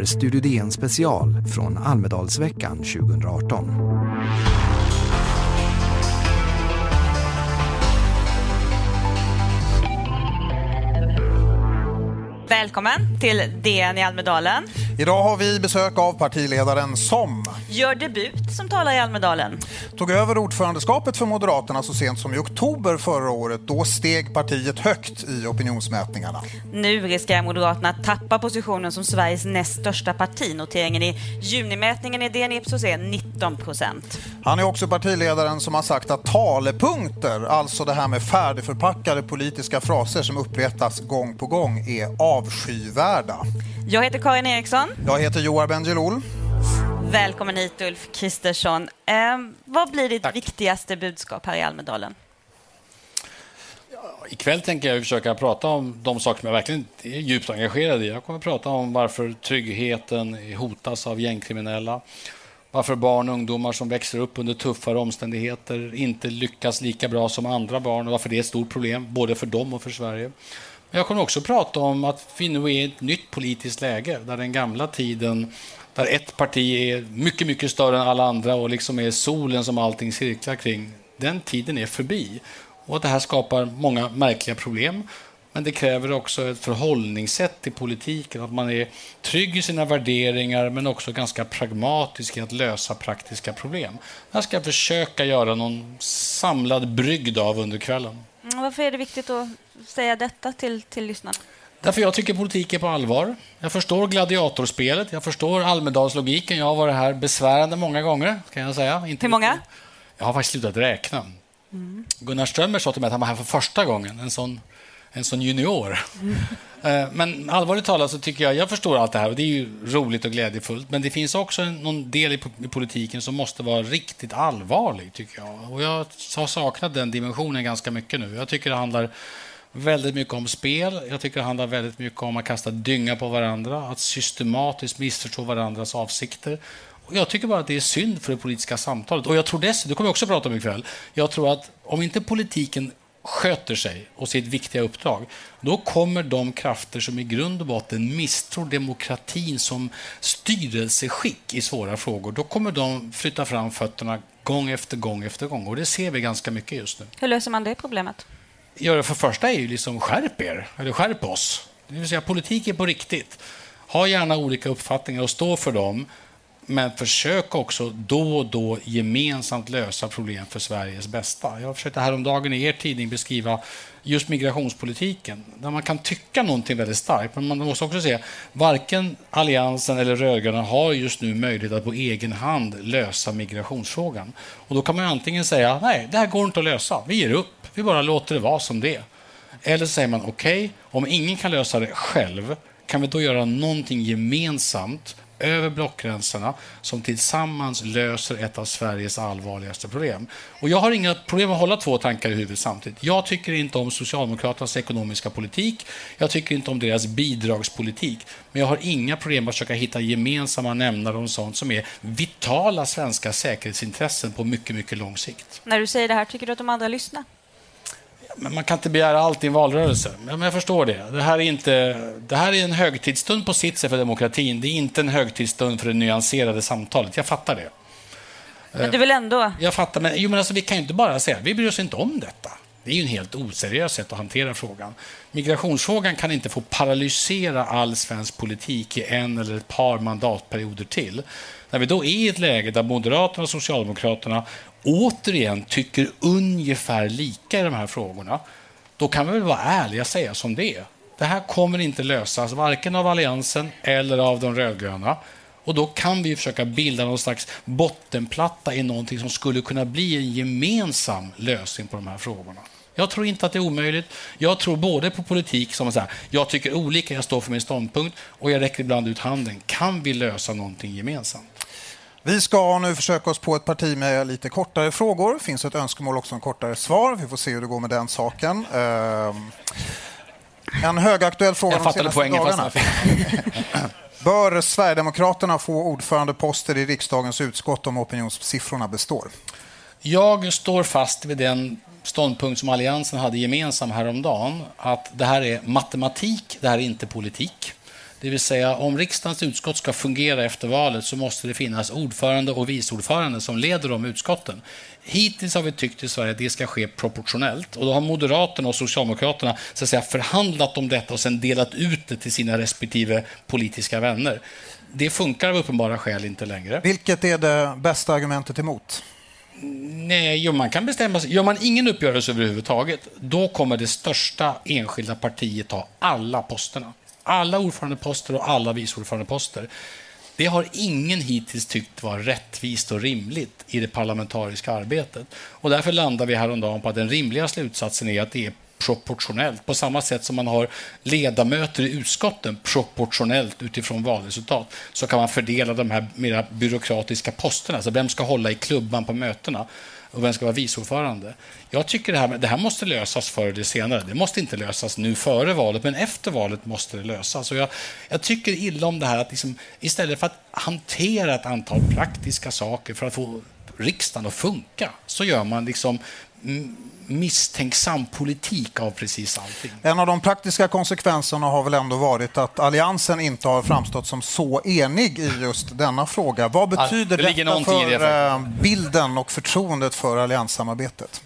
är Studio DN special från Almedalsveckan 2018. Välkommen till DN i Almedalen. Idag har vi besök av partiledaren som gör debut som talar i Almedalen. Tog över ordförandeskapet för Moderaterna så sent som i oktober förra året. Då steg partiet högt i opinionsmätningarna. Nu riskerar Moderaterna att tappa positionen som Sveriges näst största parti. Noteringen i junimätningen i DN Ipsos är 19 procent. Han är också partiledaren som har sagt att talepunkter, alltså det här med färdigförpackade politiska fraser som upprepas gång på gång, är avskyvärda. Jag heter Karin Eriksson. Jag heter Joar Bendjelloul. Välkommen hit Ulf Kristersson. Eh, vad blir ditt Tack. viktigaste budskap här i Almedalen? Ja, ikväll tänker jag försöka prata om de saker som jag verkligen är djupt engagerad i. Jag kommer att prata om varför tryggheten hotas av gängkriminella. Varför barn och ungdomar som växer upp under tuffare omständigheter inte lyckas lika bra som andra barn och varför det är ett stort problem både för dem och för Sverige. Jag kommer också prata om att vi nu är i ett nytt politiskt läge där den gamla tiden där ett parti är mycket, mycket större än alla andra och liksom är solen som allting cirklar kring. Den tiden är förbi. Och det här skapar många märkliga problem. Men det kräver också ett förhållningssätt till politiken, att man är trygg i sina värderingar men också ganska pragmatisk i att lösa praktiska problem. Det här ska jag försöka göra någon samlad brygd av under kvällen. Varför är det viktigt att säga detta till, till lyssnarna? Därför jag tycker politik är på allvar. Jag förstår gladiatorspelet, jag förstår Almedalslogiken. Jag har varit här besvärande många gånger. kan jag säga. Inte Hur många? Jag har faktiskt slutat räkna. Mm. Gunnar Strömmer sa till mig att han var här för första gången, en sån, en sån junior. Mm. Men allvarligt talat så tycker jag, jag förstår allt det här och det är ju roligt och glädjefullt, men det finns också någon del i politiken som måste vara riktigt allvarlig, tycker jag. Och jag har saknat den dimensionen ganska mycket nu. Jag tycker det handlar väldigt mycket om spel. Jag tycker det handlar väldigt mycket om att kasta dynga på varandra, att systematiskt missförstå varandras avsikter. Och jag tycker bara att det är synd för det politiska samtalet. Och jag tror dessutom, det kommer jag också prata om ikväll, jag tror att om inte politiken sköter sig och sitt viktiga uppdrag, då kommer de krafter som i grund och botten misstror demokratin som styrelseskick i svåra frågor, då kommer de flytta fram fötterna gång efter gång efter gång. Och det ser vi ganska mycket just nu. Hur löser man det problemet? göra för första är ju liksom skärp er, eller skärp oss. Det vill säga politik är på riktigt. Ha gärna olika uppfattningar och stå för dem. Men försök också då och då gemensamt lösa problem för Sveriges bästa. Jag försökte häromdagen i er tidning beskriva just migrationspolitiken, där man kan tycka någonting väldigt starkt, men man måste också se varken Alliansen eller rödgröna har just nu möjlighet att på egen hand lösa migrationsfrågan. Och då kan man antingen säga nej, det här går inte att lösa, vi ger upp. Vi bara låter det vara som det Eller så säger man okej, okay, om ingen kan lösa det själv, kan vi då göra någonting gemensamt över blockgränserna som tillsammans löser ett av Sveriges allvarligaste problem. Och jag har inga problem att hålla två tankar i huvudet samtidigt. Jag tycker inte om Socialdemokraternas ekonomiska politik. Jag tycker inte om deras bidragspolitik. Men jag har inga problem att försöka hitta gemensamma nämnare om sånt som är vitala svenska säkerhetsintressen på mycket, mycket lång sikt. När du säger det här, tycker du att de andra lyssnar? Men man kan inte begära allt i en valrörelse. Men jag förstår det. Det här, är inte, det här är en högtidsstund på sitt sätt för demokratin. Det är inte en högtidsstund för det nyanserade samtalet. Jag fattar det. Men du vill ändå... Jag fattar, men, jo, men alltså, vi kan ju inte bara säga vi bryr oss inte om detta. Det är ju en helt oseriös sätt att hantera frågan. Migrationsfrågan kan inte få paralysera all svensk politik i en eller ett par mandatperioder till. När vi då är i ett läge där Moderaterna och Socialdemokraterna återigen tycker ungefär lika i de här frågorna, då kan vi väl vara ärliga och säga som det är. Det här kommer inte lösas, varken av Alliansen eller av de rödgröna. Och då kan vi försöka bilda någon slags bottenplatta i någonting som skulle kunna bli en gemensam lösning på de här frågorna. Jag tror inte att det är omöjligt. Jag tror både på politik som att jag tycker olika, jag står för min ståndpunkt och jag räcker ibland ut handen. Kan vi lösa någonting gemensamt? Vi ska nu försöka oss på ett parti med lite kortare frågor. Det finns ett önskemål också om kortare svar. Vi får se hur det går med den saken. Ehm, en högaktuell fråga Jag fattade poängen dagarna. Bör Sverigedemokraterna få ordförandeposter i riksdagens utskott om opinionssiffrorna består? Jag står fast vid den ståndpunkt som Alliansen hade gemensam häromdagen, att det här är matematik, det här är inte politik. Det vill säga, om riksdagens utskott ska fungera efter valet så måste det finnas ordförande och vice ordförande som leder de utskotten. Hittills har vi tyckt i Sverige att det ska ske proportionellt. Och då har Moderaterna och Socialdemokraterna så att säga, förhandlat om detta och sen delat ut det till sina respektive politiska vänner. Det funkar av uppenbara skäl inte längre. Vilket är det bästa argumentet emot? Nej, jo, man kan bestämma sig. Gör man ingen uppgörelse överhuvudtaget, då kommer det största enskilda partiet ta alla posterna. Alla ordförandeposter och alla vice ordförandeposter. Det har ingen hittills tyckt vara rättvist och rimligt i det parlamentariska arbetet. Och därför landar vi häromdagen på att den rimliga slutsatsen är att det är proportionellt. På samma sätt som man har ledamöter i utskotten proportionellt utifrån valresultat så kan man fördela de här mera byråkratiska posterna. Så vem ska hålla i klubban på mötena? Och vem ska vara viceordförande? Jag tycker det här, det här måste lösas förr eller senare. Det måste inte lösas nu före valet, men efter valet måste det lösas. Och jag, jag tycker illa om det här att liksom, istället för att hantera ett antal praktiska saker för att få riksdagen att funka, så gör man liksom misstänksam politik av precis allting. En av de praktiska konsekvenserna har väl ändå varit att Alliansen inte har framstått som så enig i just denna fråga. Vad betyder det detta för det eh, bilden och förtroendet för allianssamarbetet?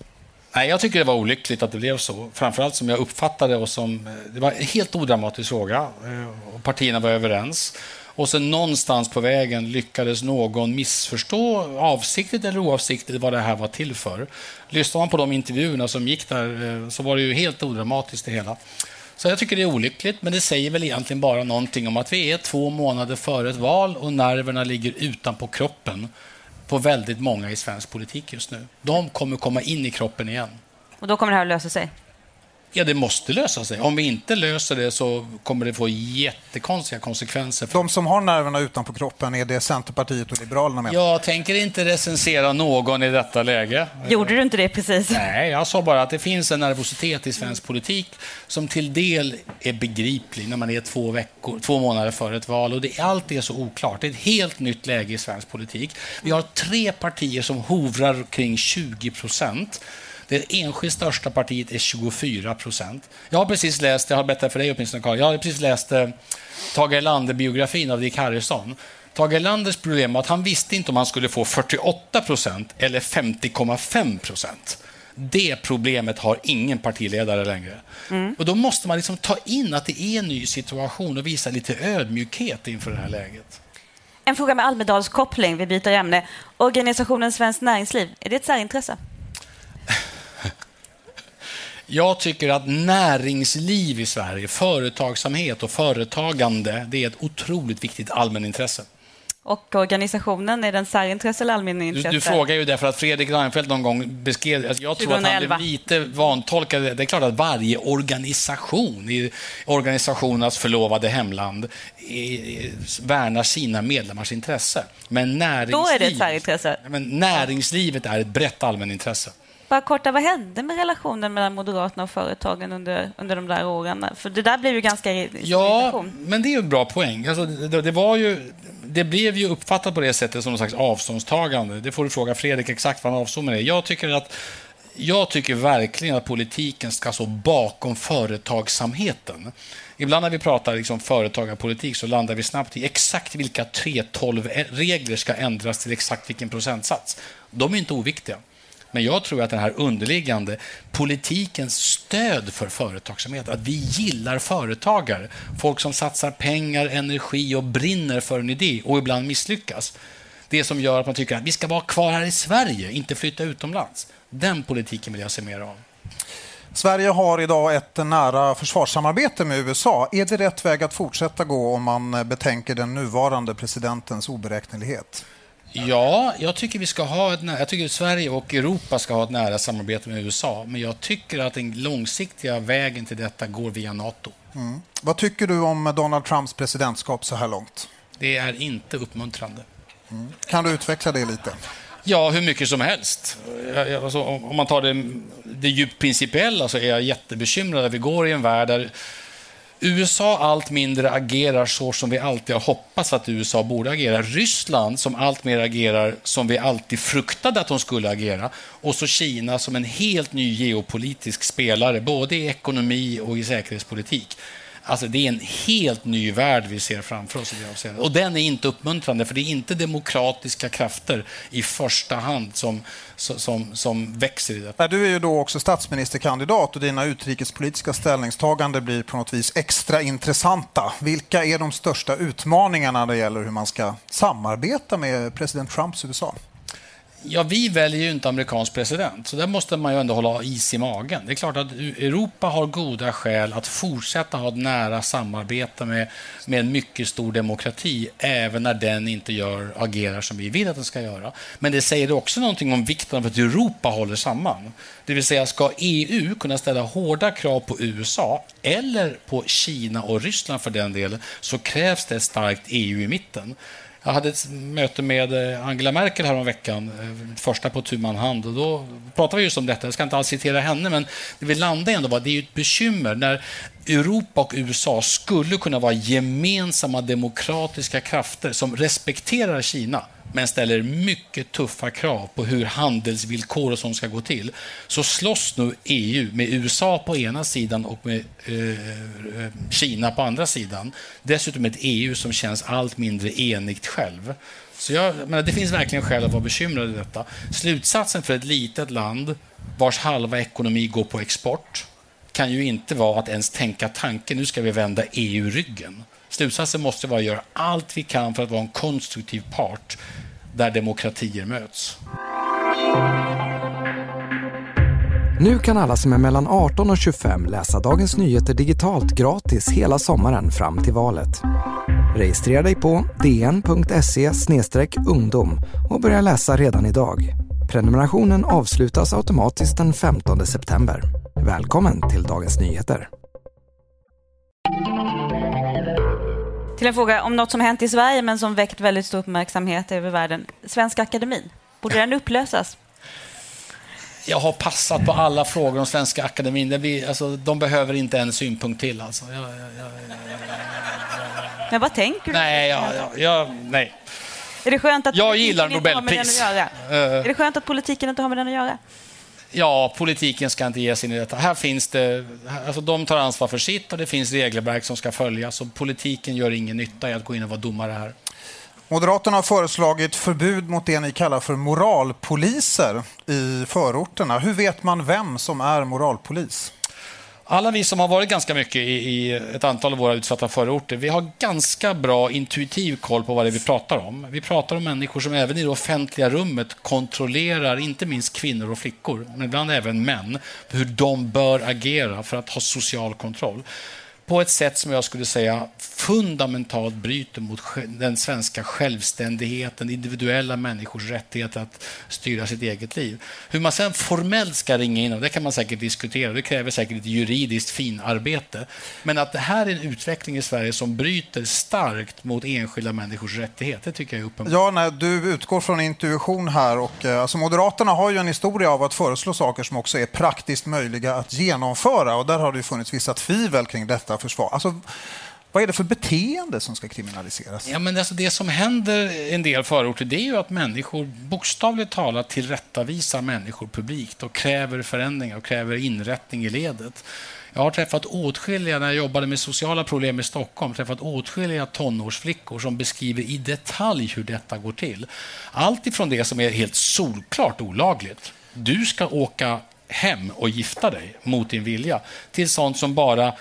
Nej, jag tycker det var olyckligt att det blev så. Framförallt som jag uppfattade och som... Eh, det var en helt odramatisk fråga eh, och partierna var överens. Och sen någonstans på vägen lyckades någon missförstå, avsiktligt eller oavsiktligt, vad det här var till för. Lyssnar man på de intervjuerna som gick där eh, så var det ju helt odramatiskt det hela. Så jag tycker det är olyckligt, men det säger väl egentligen bara någonting om att vi är två månader före ett val och nerverna ligger utanpå kroppen på väldigt många i svensk politik just nu. De kommer komma in i kroppen igen. Och då kommer det här att lösa sig? Ja, det måste lösa sig. Om vi inte löser det så kommer det få jättekonstiga konsekvenser. De som har nerverna utanpå kroppen, är det Centerpartiet och Liberalerna med? Jag tänker inte recensera någon i detta läge. Gjorde du inte det precis? Nej, jag sa bara att det finns en nervositet i svensk politik som till del är begriplig när man är två, veckor, två månader före ett val. Och det, allt är så oklart. Det är ett helt nytt läge i svensk politik. Vi har tre partier som hovrar kring 20 procent. Det enskilt största partiet är 24 procent. Jag har precis läst, jag har berättat för dig åtminstone Carl, jag har precis läst eh, Tage Erlander-biografin av Dick Harrison. Tage Erlanders problem var att han visste inte om han skulle få 48 procent eller 50,5 procent. Det problemet har ingen partiledare längre. Mm. Och Då måste man liksom ta in att det är en ny situation och visa lite ödmjukhet inför det här läget. En fråga med Almedalskoppling, vi byter ämne. Organisationen Svenskt Näringsliv, är det ett särintresse? Jag tycker att näringsliv i Sverige, företagsamhet och företagande, det är ett otroligt viktigt allmänintresse. Och organisationen, är den särintresse eller allmänintresse? Du, du frågar ju därför att Fredrik Reinfeldt någon gång beskrev... Alltså jag 2011. tror att han blev lite vantolkad. Det är klart att varje organisation i organisationernas förlovade hemland värnar sina medlemmars intresse. Men näringsliv, Då är det ett särintresse? Men näringslivet är ett brett allmänintresse. Bara korta, vad hände med relationen mellan Moderaterna och företagen under, under de där åren? För det där blev ju ganska Ja, men det är ju en bra poäng. Alltså, det, det, var ju, det blev ju uppfattat på det sättet som någon slags avståndstagande. Det får du fråga Fredrik exakt vad han avsåg med det. Jag tycker att jag tycker verkligen att politiken ska stå bakom företagsamheten. Ibland när vi pratar liksom företagarpolitik så landar vi snabbt i exakt vilka 3.12-regler ska ändras till exakt vilken procentsats. De är inte oviktiga. Men jag tror att den här underliggande politikens stöd för företagsamhet, att vi gillar företagare, folk som satsar pengar, energi och brinner för en idé och ibland misslyckas. Det som gör att man tycker att vi ska vara kvar här i Sverige, inte flytta utomlands. Den politiken vill jag se mer av. Sverige har idag ett nära försvarssamarbete med USA. Är det rätt väg att fortsätta gå om man betänker den nuvarande presidentens oberäknelighet? Ja, jag tycker vi ska ha ett, jag tycker Sverige och Europa ska ha ett nära samarbete med USA. Men jag tycker att den långsiktiga vägen till detta går via Nato. Mm. Vad tycker du om Donald Trumps presidentskap så här långt? Det är inte uppmuntrande. Mm. Kan du utveckla det lite? Ja, hur mycket som helst. Alltså, om man tar det, det djupt principiella så är jag jättebekymrad. Vi går i en värld där USA allt mindre agerar så som vi alltid har hoppats att USA borde agera. Ryssland som allt mer agerar som vi alltid fruktade att de skulle agera. Och så Kina som en helt ny geopolitisk spelare, både i ekonomi och i säkerhetspolitik. Alltså, det är en helt ny värld vi ser framför oss i det avseendet. Och den är inte uppmuntrande, för det är inte demokratiska krafter i första hand som, som, som växer i detta. Du är ju då också statsministerkandidat och dina utrikespolitiska ställningstaganden blir på något vis extra intressanta. Vilka är de största utmaningarna när det gäller hur man ska samarbeta med president Trumps USA? Ja, vi väljer ju inte amerikansk president, så där måste man ju ändå hålla is i magen. Det är klart att Europa har goda skäl att fortsätta ha ett nära samarbete med, med en mycket stor demokrati, även när den inte gör, agerar som vi vill att den ska göra. Men det säger också någonting om vikten av att Europa håller samman. Det vill säga, ska EU kunna ställa hårda krav på USA, eller på Kina och Ryssland för den delen, så krävs det ett starkt EU i mitten. Jag hade ett möte med eh, Angela Merkel häromveckan, veckan, eh, första på tu man hand. Och då pratade vi just om detta. Jag ska inte alls citera henne, men det vi landade ändå var att det är ett bekymmer när Europa och USA skulle kunna vara gemensamma demokratiska krafter som respekterar Kina men ställer mycket tuffa krav på hur handelsvillkor och sånt ska gå till, så slåss nu EU med USA på ena sidan och med eh, eh, Kina på andra sidan. Dessutom ett EU som känns allt mindre enigt själv. Så jag, menar, det finns verkligen skäl att vara bekymrad i detta. Slutsatsen för ett litet land vars halva ekonomi går på export kan ju inte vara att ens tänka tanken nu ska vi vända EU ryggen. Slutsatsen måste vara att göra allt vi kan för att vara en konstruktiv part där demokratier möts. Nu kan alla som är mellan 18 och 25 läsa Dagens Nyheter digitalt gratis hela sommaren fram till valet. Registrera dig på dn.se ungdom och börja läsa redan idag. Prenumerationen avslutas automatiskt den 15 september. Välkommen till Dagens Nyheter. Till en fråga om något som hänt i Sverige men som väckt väldigt stor uppmärksamhet över världen. Svenska Akademin, borde den upplösas? Jag har passat på alla frågor om Svenska Akademin. Det blir, alltså, de behöver inte en synpunkt till. Alltså. Jag, jag, jag, men vad tänker du? Nej, nej. Är det skönt att jag gillar Nobelpris. Är det skönt att politiken inte har med den att göra? Ja, politiken ska inte ge sig in i detta. Här finns det, alltså de tar ansvar för sitt och det finns regelverk som ska följas. Och politiken gör ingen nytta i att gå in och vara domare här. Moderaterna har föreslagit förbud mot det ni kallar för moralpoliser i förorterna. Hur vet man vem som är moralpolis? Alla vi som har varit ganska mycket i, i, ett antal av våra utsatta förorter, vi har ganska bra intuitiv koll på vad det är vi pratar om. Vi pratar om människor som även i det offentliga rummet kontrollerar, inte minst kvinnor och flickor, men ibland även män, hur de bör agera för att ha social kontroll på ett sätt som jag skulle säga fundamentalt bryter mot den svenska självständigheten, individuella människors rättighet att styra sitt eget liv. Hur man sen formellt ska ringa in, det kan man säkert diskutera, det kräver säkert ett juridiskt finarbete. Men att det här är en utveckling i Sverige som bryter starkt mot enskilda människors rättigheter, det tycker jag är uppenbart. Ja, nej, du utgår från intuition här och eh, alltså Moderaterna har ju en historia av att föreslå saker som också är praktiskt möjliga att genomföra och där har det funnits vissa tvivel kring detta försvar. Alltså, vad är det för beteende som ska kriminaliseras? Ja, men alltså det som händer i en del förorter det är ju att människor bokstavligt talat tillrättavisar människor publikt och kräver förändringar och kräver inrättning i ledet. Jag har träffat åtskilliga, när jag jobbade med sociala problem i Stockholm, träffat åtskilliga tonårsflickor som beskriver i detalj hur detta går till. Allt ifrån det som är helt solklart olagligt. Du ska åka hem och gifta dig mot din vilja, till sånt som bara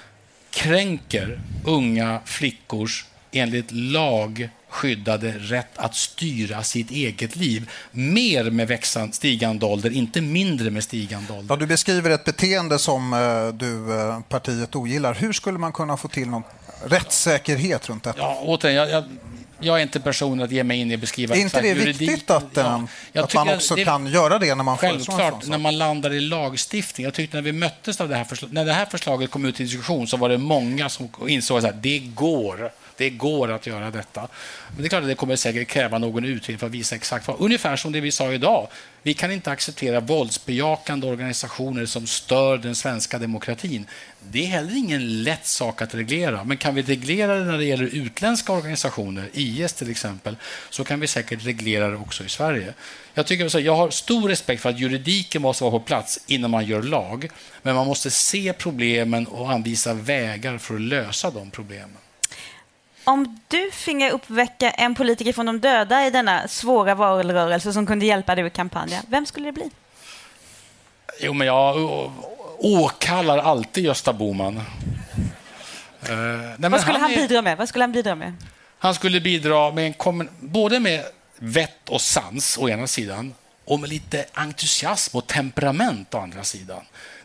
kränker unga flickors enligt lag skyddade rätt att styra sitt eget liv. Mer med växande, stigande ålder, inte mindre med stigande ålder. Ja, du beskriver ett beteende som eh, du, eh, partiet ogillar. Hur skulle man kunna få till någon rättssäkerhet runt detta? Ja, återigen, jag, jag jag är inte personen att ge mig in i att beskriva Är inte det viktigt att, ja, eh, att man också det, kan göra det när man Självklart, när man landar i lagstiftning. Jag tyckte när vi möttes av det här förslaget, när det här förslaget kom ut till diskussion så var det många som insåg att det går. Det går att göra detta. Men det är klart att det kommer säkert kräva någon utredning för att visa exakt vad. Ungefär som det vi sa idag. Vi kan inte acceptera våldsbejakande organisationer som stör den svenska demokratin. Det är heller ingen lätt sak att reglera. Men kan vi reglera det när det gäller utländska organisationer, IS till exempel, så kan vi säkert reglera det också i Sverige. Jag, tycker jag har stor respekt för att juridiken måste vara på plats innan man gör lag. Men man måste se problemen och anvisa vägar för att lösa de problemen. Om du finge uppväcka en politiker från de döda i denna svåra valrörelse som kunde hjälpa dig i kampanjen, vem skulle det bli? Jo, men jag åkallar alltid Gösta Boman. Uh, nej, Vad skulle han, han bidra med? Vad skulle han bidra med? Han skulle bidra med en både med vett och sans å ena sidan och med lite entusiasm och temperament å andra sidan.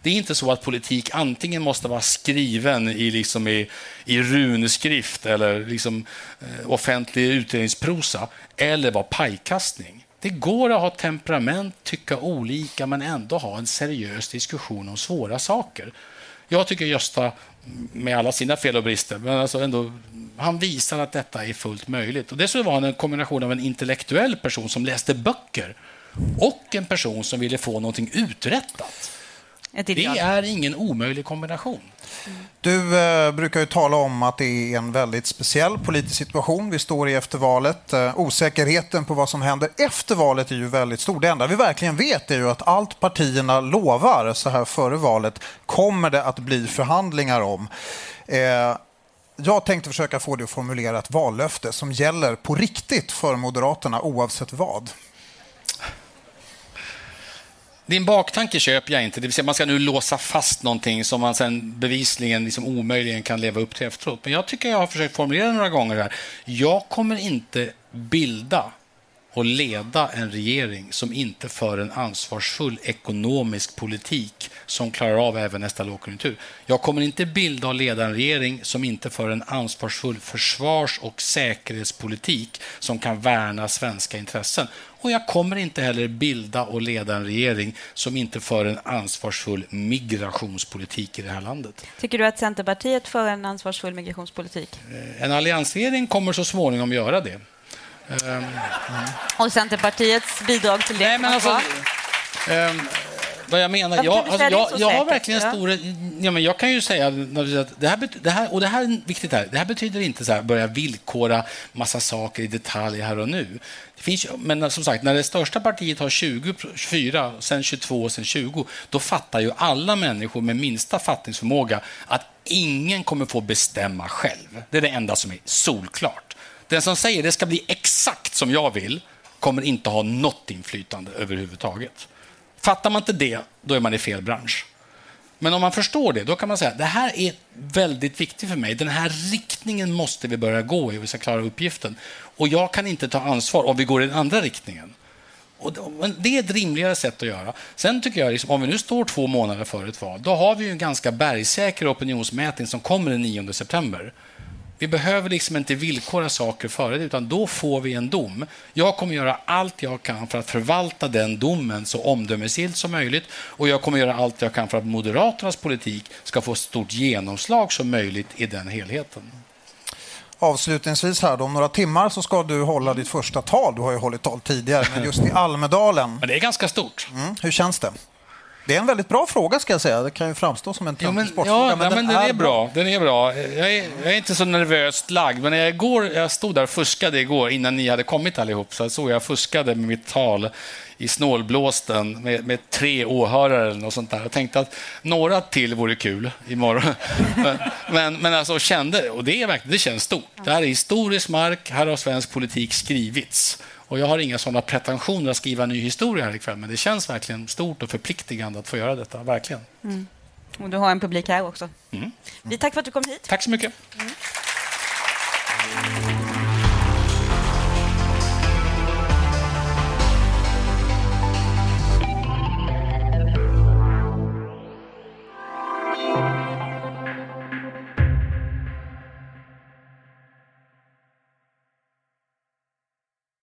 Det är inte så att politik antingen måste vara skriven i, liksom i, i runskrift eller liksom, eh, offentlig utredningsprosa eller vara pajkastning. Det går att ha temperament, tycka olika men ändå ha en seriös diskussion om svåra saker. Jag tycker Gösta, med alla sina fel och brister, men alltså ändå, han visar att detta är fullt möjligt. Och dessutom var han en kombination av en intellektuell person som läste böcker och en person som ville få någonting uträttat. Det är ingen omöjlig kombination. Du eh, brukar ju tala om att det är en väldigt speciell politisk situation vi står i efter valet. Eh, osäkerheten på vad som händer efter valet är ju väldigt stor. Det enda vi verkligen vet är ju att allt partierna lovar så här före valet kommer det att bli förhandlingar om. Eh, jag tänkte försöka få dig att formulera ett vallöfte som gäller på riktigt för Moderaterna oavsett vad. Din baktanke köper jag inte. Det vill säga man ska nu låsa fast någonting som man sen bevisligen liksom omöjligen kan leva upp till efteråt. Men jag tycker jag har försökt formulera några gånger här. Jag kommer inte bilda och leda en regering som inte för en ansvarsfull ekonomisk politik som klarar av även nästa lågkonjunktur. Jag kommer inte bilda och leda en regering som inte för en ansvarsfull försvars och säkerhetspolitik som kan värna svenska intressen. Och jag kommer inte heller bilda och leda en regering som inte för en ansvarsfull migrationspolitik i det här landet. Tycker du att Centerpartiet för en ansvarsfull migrationspolitik? Eh, en alliansregering kommer så småningom göra det. Mm. Och Centerpartiets bidrag till det? Nej, men alltså, um, vad jag menar, jag, alltså, jag, jag har verkligen ja. stora... Ja, men jag kan ju säga att det här, det här, och det här är viktigt här, det här betyder inte så här, börja villkora massa saker i detalj här och nu. Det finns, men som sagt, när det största partiet har 20, 24, sen 22 och sen 20, då fattar ju alla människor med minsta fattningsförmåga att ingen kommer få bestämma själv. Det är det enda som är solklart. Den som säger det ska bli exakt som jag vill kommer inte ha något inflytande överhuvudtaget. Fattar man inte det, då är man i fel bransch. Men om man förstår det, då kan man säga att det här är väldigt viktigt för mig. Den här riktningen måste vi börja gå i om vi ska klara uppgiften. Och jag kan inte ta ansvar om vi går i den andra riktningen. Och det är ett rimligare sätt att göra. Sen tycker jag, liksom, om vi nu står två månader före ett val, då har vi en ganska bergsäker opinionsmätning som kommer den 9 september. Vi behöver liksom inte villkora saker före det, utan då får vi en dom. Jag kommer göra allt jag kan för att förvalta den domen så omdömesgillt som möjligt och jag kommer göra allt jag kan för att Moderaternas politik ska få stort genomslag som möjligt i den helheten. Avslutningsvis här, då, om några timmar så ska du hålla ditt första tal. Du har ju hållit tal tidigare, men just i Almedalen. Men det är ganska stort. Mm, hur känns det? Det är en väldigt bra fråga ska jag säga. Det kan ju framstå som en töntig sportfråga. Ja, men, den, den, är, är bra. Den är bra. Jag är, jag är, inte så nervöst lagd, men jag, går, jag stod där och fuskade igår innan ni hade kommit allihop. Så jag såg jag fuskade med mitt tal i snålblåsten med, med tre åhörare eller något sånt där. Jag tänkte att några till vore kul imorgon. men, men, men alltså kände, och det, är verkligen, det känns stort. Det här är historisk mark, här har svensk politik skrivits. Och jag har inga sådana pretensioner att skriva ny historia här ikväll, men det känns verkligen stort och förpliktigande att få göra detta, verkligen. Mm. Och du har en publik här också. Mm. Vi tack för att du kom hit. Tack så mycket. Mm.